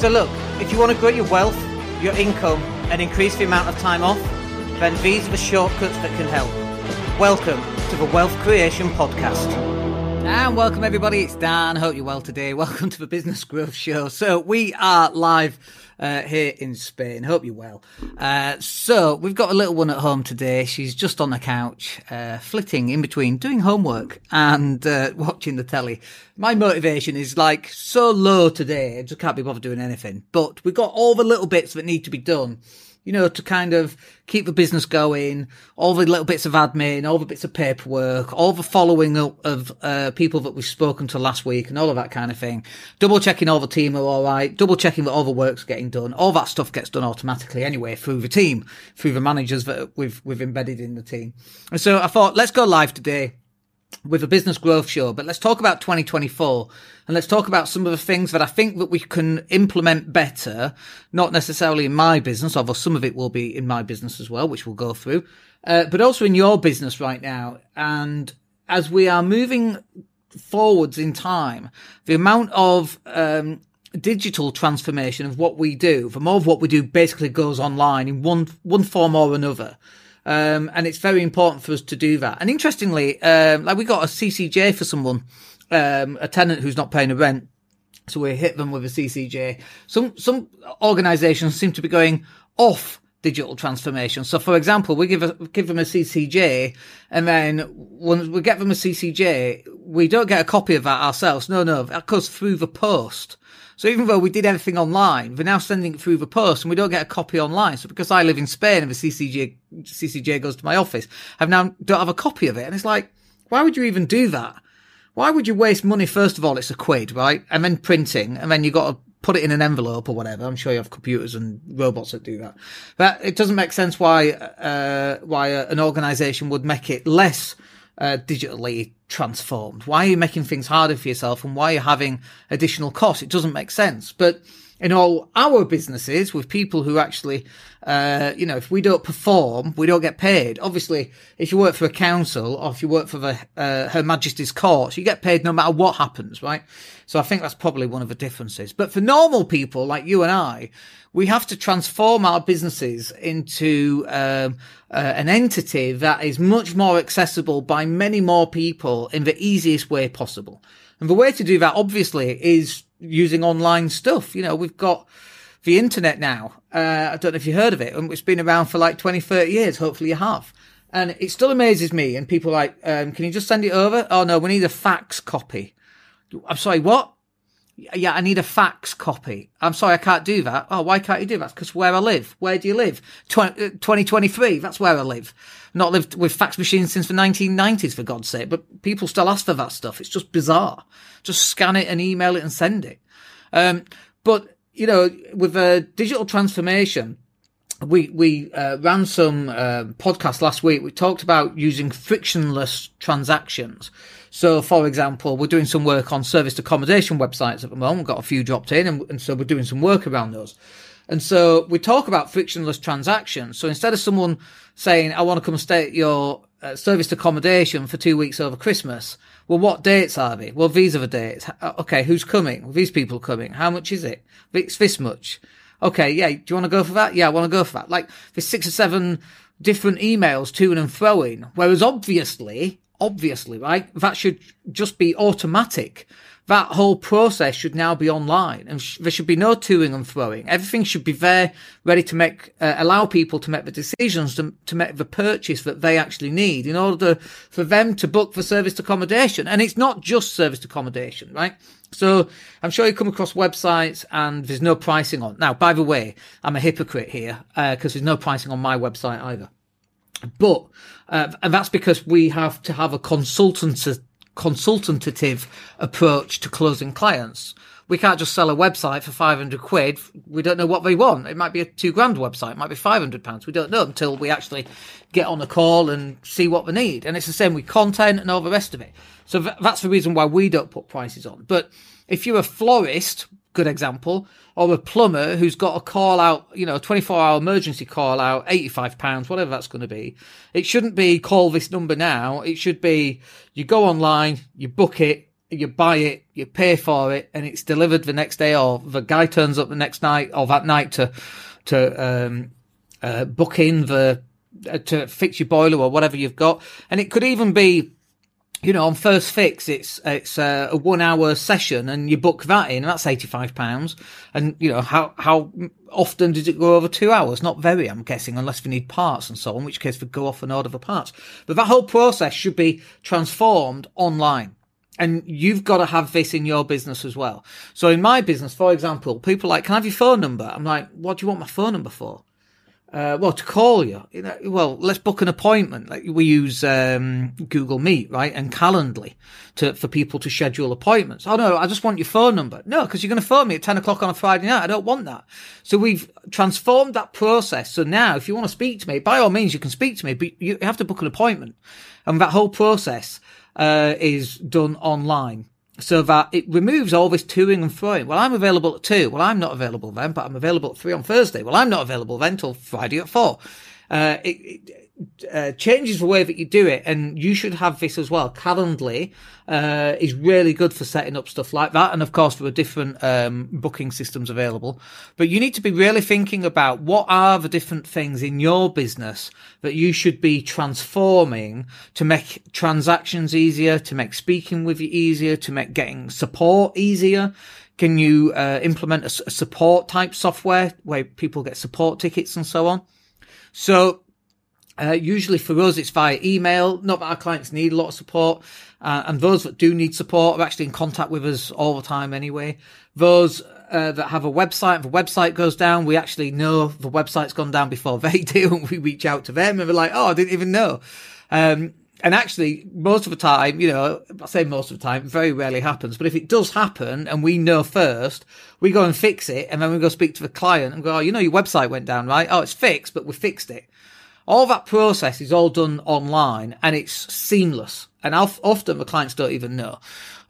So look, if you want to grow your wealth, your income, and increase the amount of time off, then these are the shortcuts that can help. Welcome to the Wealth Creation Podcast. And welcome everybody, it's Dan. Hope you're well today. Welcome to the Business Growth Show. So we are live uh, here in Spain. Hope you're well. Uh, so we've got a little one at home today. She's just on the couch, uh, flitting in between doing homework and uh, watching the telly. My motivation is like so low today. I just can't be bothered doing anything. But we've got all the little bits that need to be done you know, to kind of keep the business going, all the little bits of admin, all the bits of paperwork, all the following up of uh, people that we've spoken to last week and all of that kind of thing. Double checking all the team are all right, double checking that all the work's getting done. All that stuff gets done automatically anyway through the team, through the managers that we've, we've embedded in the team. And so I thought, let's go live today with a business growth show, but let's talk about 2024 and let's talk about some of the things that I think that we can implement better, not necessarily in my business, although some of it will be in my business as well, which we'll go through, uh, but also in your business right now. And as we are moving forwards in time, the amount of, um, digital transformation of what we do, the more of what we do basically goes online in one, one form or another. Um, and it's very important for us to do that. And interestingly, um, like we got a CCJ for someone, um, a tenant who's not paying a rent. So we hit them with a CCJ. Some, some organizations seem to be going off digital transformation. So for example, we give a, give them a CCJ and then when we get them a CCJ, we don't get a copy of that ourselves. No, no, that goes through the post. So even though we did everything online, we're now sending it through the post and we don't get a copy online. So because I live in Spain and the CCJ, CCJ goes to my office, I've now don't have a copy of it. And it's like, why would you even do that? Why would you waste money? First of all, it's a quid, right? And then printing and then you've got to put it in an envelope or whatever. I'm sure you have computers and robots that do that. But it doesn't make sense why, uh, why an organization would make it less uh, digitally transformed? Why are you making things harder for yourself and why are you having additional costs? It doesn't make sense. But in all our businesses with people who actually, uh, you know, if we don't perform, we don't get paid. Obviously, if you work for a council or if you work for the, uh, Her Majesty's courts, you get paid no matter what happens, right? So I think that's probably one of the differences. But for normal people like you and I, we have to transform our businesses into um, uh, an entity that is much more accessible by many more people in the easiest way possible. And the way to do that, obviously, is using online stuff. You know, we've got the internet now. Uh, I don't know if you heard of it. and It's been around for like 20, 30 years. Hopefully you have. And it still amazes me. And people like, um, can you just send it over? Oh no, we need a fax copy. I'm sorry, what? Yeah, I need a fax copy. I'm sorry, I can't do that. Oh, why can't you do that? Because where I live. Where do you live? 20, 2023. Uh, that's where I live. Not lived with fax machines since the 1990s, for God's sake. But people still ask for that stuff. It's just bizarre. Just scan it and email it and send it. Um, but, you know, with a digital transformation, we we uh, ran some uh, podcasts last week. We talked about using frictionless transactions. So, for example, we're doing some work on serviced accommodation websites at the moment. We've got a few dropped in, and, and so we're doing some work around those. And so we talk about frictionless transactions. So instead of someone saying, "I want to come stay at your uh, serviced accommodation for two weeks over Christmas," well, what dates are they? Well, these are the dates. Uh, okay, who's coming? Well, these people are coming. How much is it? It's this much. Okay, yeah. Do you want to go for that? Yeah, I want to go for that. Like there's six or seven different emails to and throwing. Whereas obviously, obviously, right, that should just be automatic that whole process should now be online and sh- there should be no toing and throwing. Everything should be there, ready to make, uh, allow people to make the decisions to, to make the purchase that they actually need in order for them to book for serviced accommodation. And it's not just serviced accommodation, right? So I'm sure you come across websites and there's no pricing on. Now, by the way, I'm a hypocrite here, uh, cause there's no pricing on my website either. But, uh, and that's because we have to have a consultant consultative approach to closing clients. We can't just sell a website for 500 quid. We don't know what they want. It might be a two grand website. It might be 500 pounds. We don't know until we actually get on a call and see what they need. And it's the same with content and all the rest of it. So that's the reason why we don't put prices on. But if you're a florist, good example, or a plumber who's got a call out, you know, a 24 hour emergency call out, 85 pounds, whatever that's going to be. It shouldn't be call this number now. It should be you go online, you book it, you buy it, you pay for it, and it's delivered the next day, or the guy turns up the next night or that night to to um, uh, book in the uh, to fix your boiler or whatever you've got, and it could even be you know, on first fix, it's it's a, one hour session, and you book that in, and that's eighty five pounds. And you know, how how often does it go over two hours? Not very, I'm guessing, unless we need parts and so on. In which case, we go off and order the parts. But that whole process should be transformed online. And you've got to have this in your business as well. So in my business, for example, people are like, can I have your phone number? I'm like, what do you want my phone number for? uh, well, to call you, you know, well, let's book an appointment. Like we use um, Google Meet, right, and Calendly to for people to schedule appointments. Oh no, I just want your phone number. No, because you're going to phone me at ten o'clock on a Friday night. I don't want that. So we've transformed that process. So now, if you want to speak to me, by all means, you can speak to me, but you have to book an appointment, and that whole process uh, is done online so that it removes all this toing and throwing. Well, I'm available at two. Well, I'm not available then, but I'm available at three on Thursday. Well, I'm not available then till Friday at four. Uh, it, it uh, changes the way that you do it, and you should have this as well. Calendly uh, is really good for setting up stuff like that, and of course there are different um, booking systems available. But you need to be really thinking about what are the different things in your business that you should be transforming to make transactions easier, to make speaking with you easier, to make getting support easier. Can you uh, implement a, a support type software where people get support tickets and so on? So uh, usually for us, it's via email. Not that our clients need a lot of support. Uh, and those that do need support are actually in contact with us all the time anyway. Those uh, that have a website, if the website goes down, we actually know the website's gone down before they do. And we reach out to them and we're like, oh, I didn't even know. Um, and actually, most of the time, you know, I say most of the time, very rarely happens. But if it does happen and we know first, we go and fix it. And then we go speak to the client and go, oh, you know, your website went down, right? Oh, it's fixed, but we fixed it. All that process is all done online and it's seamless. And often the clients don't even know.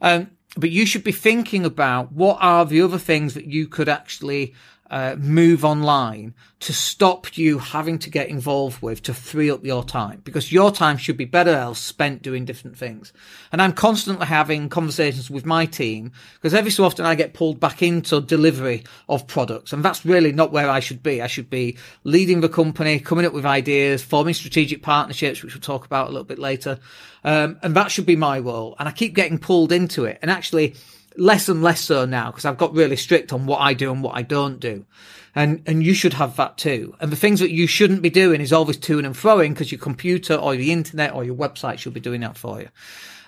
Um, but you should be thinking about what are the other things that you could actually uh, move online to stop you having to get involved with to free up your time because your time should be better else spent doing different things. And I'm constantly having conversations with my team because every so often I get pulled back into delivery of products and that's really not where I should be. I should be leading the company, coming up with ideas, forming strategic partnerships, which we'll talk about a little bit later. Um, and that should be my role. And I keep getting pulled into it. And actually, less and less so now because I've got really strict on what I do and what I don't do. And, and you should have that too. And the things that you shouldn't be doing is always to and froing because your computer or the internet or your website should be doing that for you.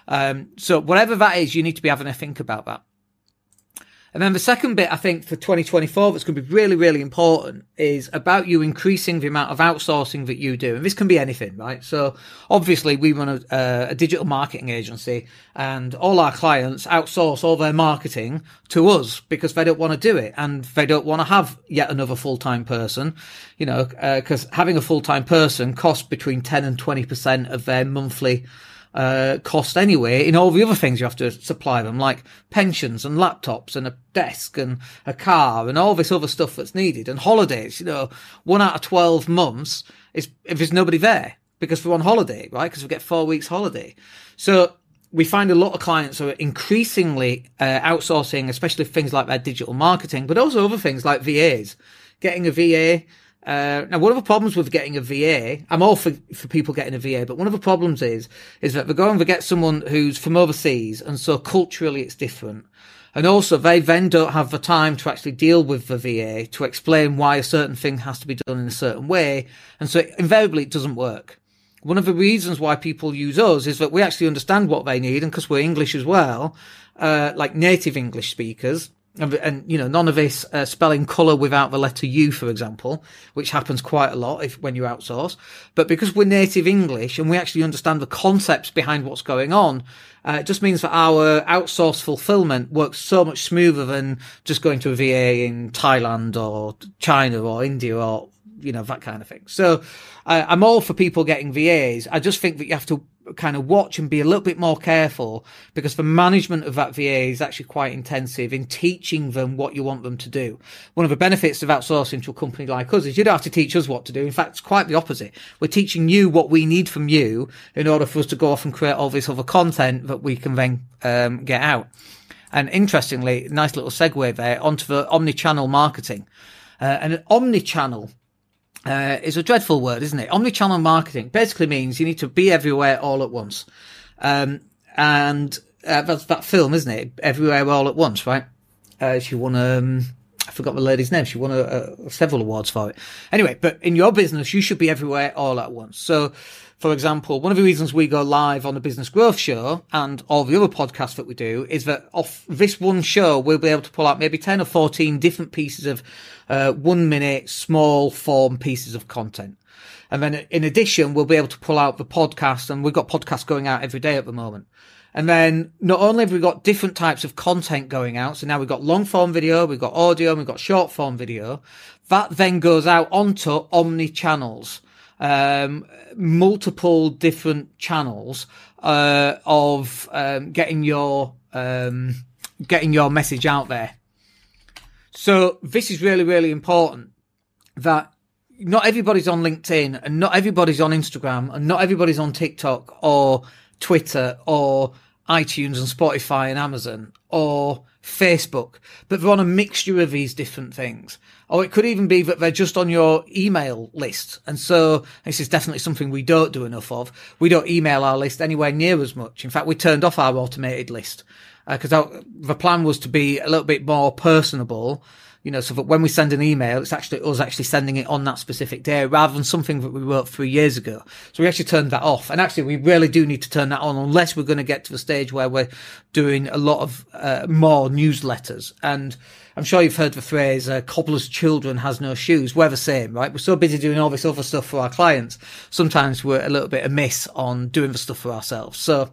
Um, so whatever that is, you need to be having a think about that. And then the second bit, I think, for 2024 that's going to be really, really important is about you increasing the amount of outsourcing that you do. And this can be anything, right? So obviously we run a, uh, a digital marketing agency and all our clients outsource all their marketing to us because they don't want to do it and they don't want to have yet another full-time person, you know, because uh, having a full-time person costs between 10 and 20% of their monthly uh, cost anyway in all the other things you have to supply them, like pensions and laptops and a desk and a car and all this other stuff that's needed and holidays. You know, one out of 12 months is if there's nobody there because we're on holiday, right? Because we get four weeks holiday. So we find a lot of clients are increasingly uh, outsourcing, especially things like their digital marketing, but also other things like VAs. Getting a VA uh, now, one of the problems with getting a VA, I'm all for, for people getting a VA, but one of the problems is, is that they're going to get someone who's from overseas, and so culturally it's different. And also, they then don't have the time to actually deal with the VA to explain why a certain thing has to be done in a certain way. And so, invariably, it doesn't work. One of the reasons why people use us is that we actually understand what they need, and because we're English as well, uh, like native English speakers, and, you know none of this uh, spelling color without the letter U, for example, which happens quite a lot if when you outsource. But because we're native English and we actually understand the concepts behind what's going on, uh, it just means that our outsource fulfillment works so much smoother than just going to a VA in Thailand or China or India or you know, that kind of thing. So uh, I'm all for people getting VAs. I just think that you have to kind of watch and be a little bit more careful because the management of that VA is actually quite intensive in teaching them what you want them to do. One of the benefits of outsourcing to a company like us is you don't have to teach us what to do. In fact, it's quite the opposite. We're teaching you what we need from you in order for us to go off and create all this other content that we can then um, get out. And interestingly, nice little segue there onto the omni-channel marketing. Uh, and an omni-channel uh, is a dreadful word, isn't it? Omni-channel marketing basically means you need to be everywhere all at once. Um, and uh, that's that film, isn't it? Everywhere all at once, right? Uh, she won, um, I forgot the lady's name. She won a, a, several awards for it. Anyway, but in your business, you should be everywhere all at once. So for example, one of the reasons we go live on the Business Growth Show and all the other podcasts that we do is that off this one show, we'll be able to pull out maybe 10 or 14 different pieces of uh, one minute, small form pieces of content. And then in addition, we'll be able to pull out the podcast and we've got podcasts going out every day at the moment. And then not only have we got different types of content going out, so now we've got long form video, we've got audio, we've got short form video. That then goes out onto omni channels um, multiple different channels uh, of um, getting your um, getting your message out there. So this is really really important that not everybody's on LinkedIn and not everybody's on Instagram and not everybody's on TikTok or Twitter or iTunes and Spotify and Amazon or Facebook, but they're on a mixture of these different things. Or it could even be that they're just on your email list. And so this is definitely something we don't do enough of. We don't email our list anywhere near as much. In fact, we turned off our automated list because uh, the plan was to be a little bit more personable you know, so that when we send an email, it's actually us actually sending it on that specific day rather than something that we wrote three years ago. So we actually turned that off. And actually, we really do need to turn that on unless we're going to get to the stage where we're doing a lot of uh, more newsletters. And I'm sure you've heard the phrase, uh, cobbler's children has no shoes. We're the same, right? We're so busy doing all this other stuff for our clients. Sometimes we're a little bit amiss on doing the stuff for ourselves. So,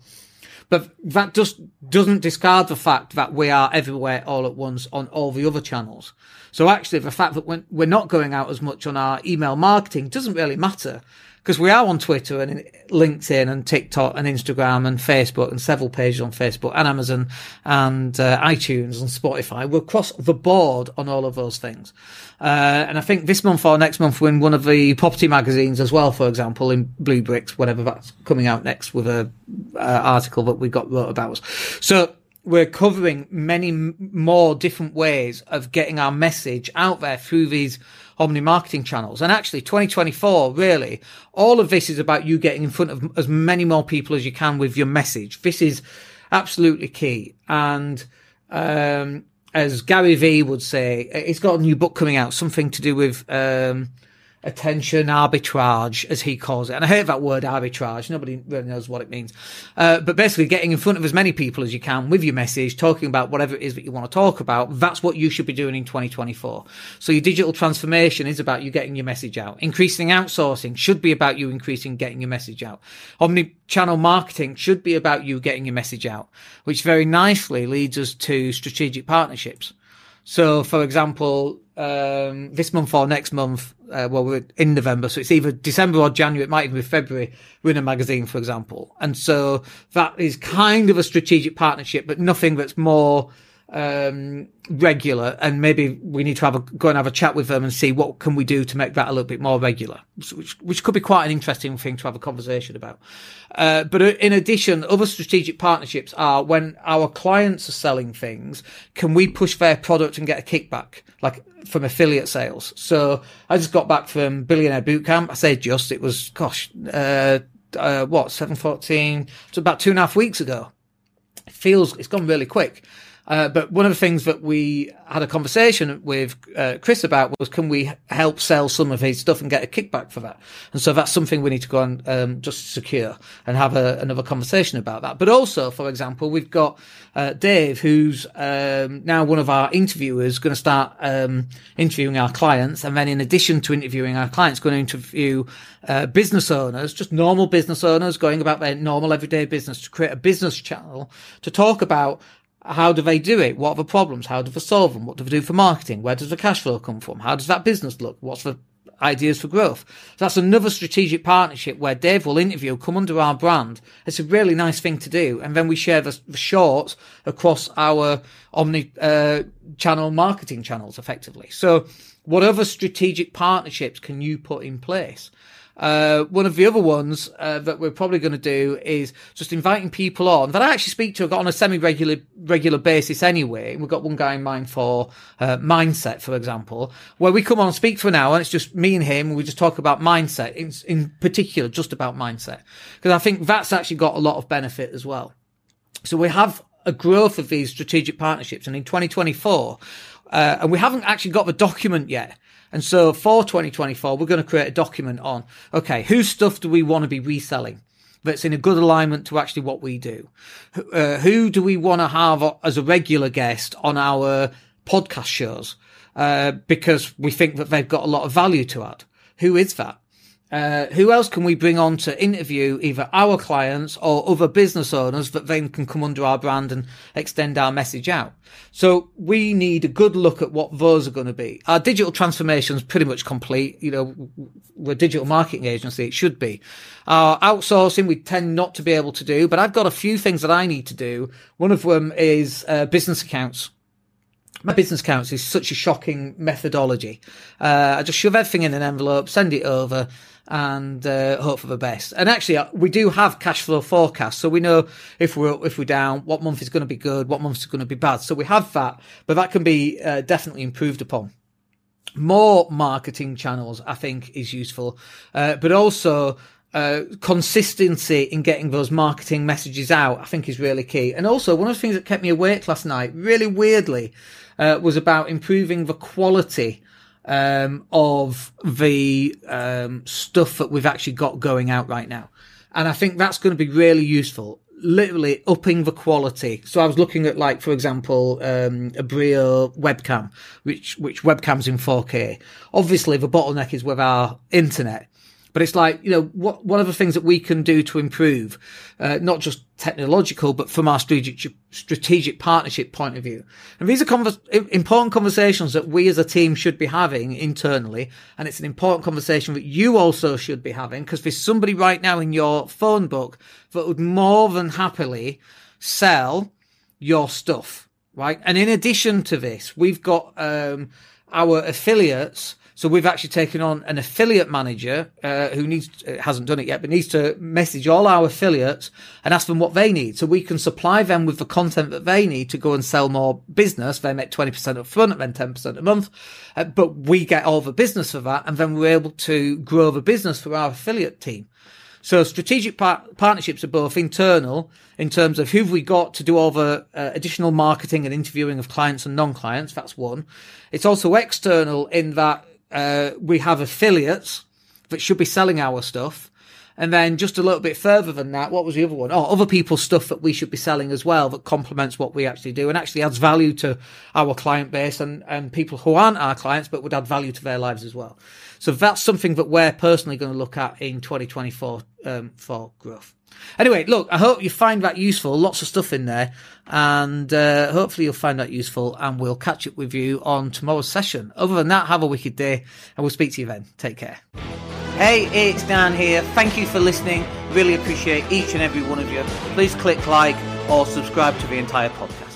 but that just doesn't discard the fact that we are everywhere all at once on all the other channels. So actually, the fact that we're not going out as much on our email marketing doesn't really matter because we are on Twitter and LinkedIn and TikTok and Instagram and Facebook and several pages on Facebook and Amazon and uh, iTunes and Spotify. We're across the board on all of those things. Uh, and I think this month or next month we're in one of the property magazines as well, for example, in Blue Bricks, whatever that's coming out next with a uh, article that we got wrote about us. So we're covering many more different ways of getting our message out there through these omni marketing channels. And actually 2024, really, all of this is about you getting in front of as many more people as you can with your message. This is absolutely key. And, um, as Gary Vee would say, he's got a new book coming out, something to do with, um, attention arbitrage, as he calls it. And I hate that word arbitrage. Nobody really knows what it means. Uh, but basically getting in front of as many people as you can with your message, talking about whatever it is that you want to talk about. That's what you should be doing in 2024. So your digital transformation is about you getting your message out. Increasing outsourcing should be about you increasing getting your message out. Omni channel marketing should be about you getting your message out, which very nicely leads us to strategic partnerships. So, for example, um, this month or next month, uh, well, we're in November, so it's either December or January. It might even be February. We're in a magazine, for example, and so that is kind of a strategic partnership, but nothing that's more um, regular and maybe we need to have a go and have a chat with them and see what can we do to make that a little bit more regular which, which could be quite an interesting thing to have a conversation about. Uh, but in addition other strategic partnerships are when our clients are selling things can we push their product and get a kickback like from affiliate sales? So i just got back from billionaire bootcamp i say just it was gosh uh, uh, what 714 so about two and a half weeks ago. It feels it's gone really quick uh, but one of the things that we had a conversation with uh, Chris about was can we help sell some of his stuff and get a kickback for that? And so that's something we need to go and um, just secure and have a, another conversation about that. But also, for example, we've got uh, Dave, who's um, now one of our interviewers, going to start um, interviewing our clients, and then in addition to interviewing our clients, going to interview uh, business owners, just normal business owners going about their normal everyday business to create a business channel to talk about how do they do it? What are the problems? How do they solve them? What do they do for marketing? Where does the cash flow come from? How does that business look? What's the ideas for growth. So that's another strategic partnership where Dave will interview, come under our brand. It's a really nice thing to do. And then we share the, the shorts across our omni, uh, channel marketing channels effectively. So what other strategic partnerships can you put in place? Uh, one of the other ones uh, that we're probably going to do is just inviting people on that I actually speak to on a semi-regular regular basis anyway. We've got one guy in mind for uh, mindset, for example, where we come on and speak for an hour and it's just me and him. And we just talk about mindset in, in particular, just about mindset, because I think that's actually got a lot of benefit as well. So we have a growth of these strategic partnerships, and in 2024, uh, and we haven't actually got the document yet. And so for 2024, we're going to create a document on, okay, whose stuff do we want to be reselling? That's in a good alignment to actually what we do. Uh, who do we want to have as a regular guest on our podcast shows? Uh, because we think that they've got a lot of value to add. Who is that? Uh, who else can we bring on to interview either our clients or other business owners that then can come under our brand and extend our message out? So we need a good look at what those are going to be. Our digital transformation is pretty much complete. You know, we're a digital marketing agency. It should be. Our outsourcing, we tend not to be able to do, but I've got a few things that I need to do. One of them is uh, business accounts my business accounts is such a shocking methodology. Uh, I just shove everything in an envelope, send it over, and uh, hope for the best. And actually, uh, we do have cash flow forecasts, so we know if we're if we're down, what month is going to be good, what month is going to be bad. So we have that, but that can be uh, definitely improved upon. More marketing channels, I think, is useful, uh, but also. Uh, consistency in getting those marketing messages out, I think is really key. And also, one of the things that kept me awake last night, really weirdly, uh, was about improving the quality um, of the um, stuff that we've actually got going out right now. And I think that's going to be really useful. Literally upping the quality. So I was looking at, like, for example, um, a Brio webcam, which which webcams in 4K. Obviously, the bottleneck is with our internet. But it's like, you know, what, one of the things that we can do to improve, uh, not just technological, but from our strategic, strategic partnership point of view. And these are convers- important conversations that we as a team should be having internally. And it's an important conversation that you also should be having because there's somebody right now in your phone book that would more than happily sell your stuff, right? And in addition to this, we've got, um, our affiliates so we've actually taken on an affiliate manager uh, who needs uh, hasn't done it yet, but needs to message all our affiliates and ask them what they need, so we can supply them with the content that they need to go and sell more business. They make twenty percent up front, then ten percent a month, uh, but we get all the business for that, and then we're able to grow the business for our affiliate team. So strategic par- partnerships are both internal in terms of who've we got to do all the uh, additional marketing and interviewing of clients and non-clients. That's one. It's also external in that uh, we have affiliates that should be selling our stuff. And then just a little bit further than that, what was the other one? Oh, other people's stuff that we should be selling as well that complements what we actually do and actually adds value to our client base and, and people who aren't our clients, but would add value to their lives as well. So that's something that we're personally going to look at in 2024 um, for growth. Anyway, look, I hope you find that useful. Lots of stuff in there. And uh, hopefully you'll find that useful. And we'll catch up with you on tomorrow's session. Other than that, have a wicked day. And we'll speak to you then. Take care. Hey, it's Dan here. Thank you for listening. Really appreciate each and every one of you. Please click like or subscribe to the entire podcast.